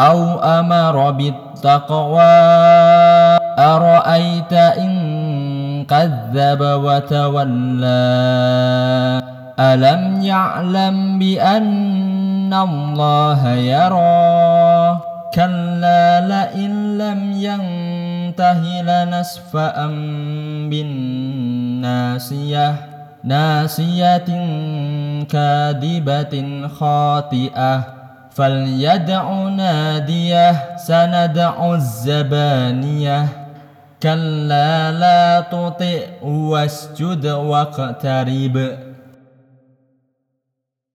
أو أمر بالتقوى أرأيت إن كذب وتولى؟ ألم يعلم بأن الله يرى؟ كلا لئن لم ينته لنسفأ بالناسية ناسية كاذبة خاطئة. فليدع ناديه سندع الزبانية كلا لا تطئ واسجد واقترب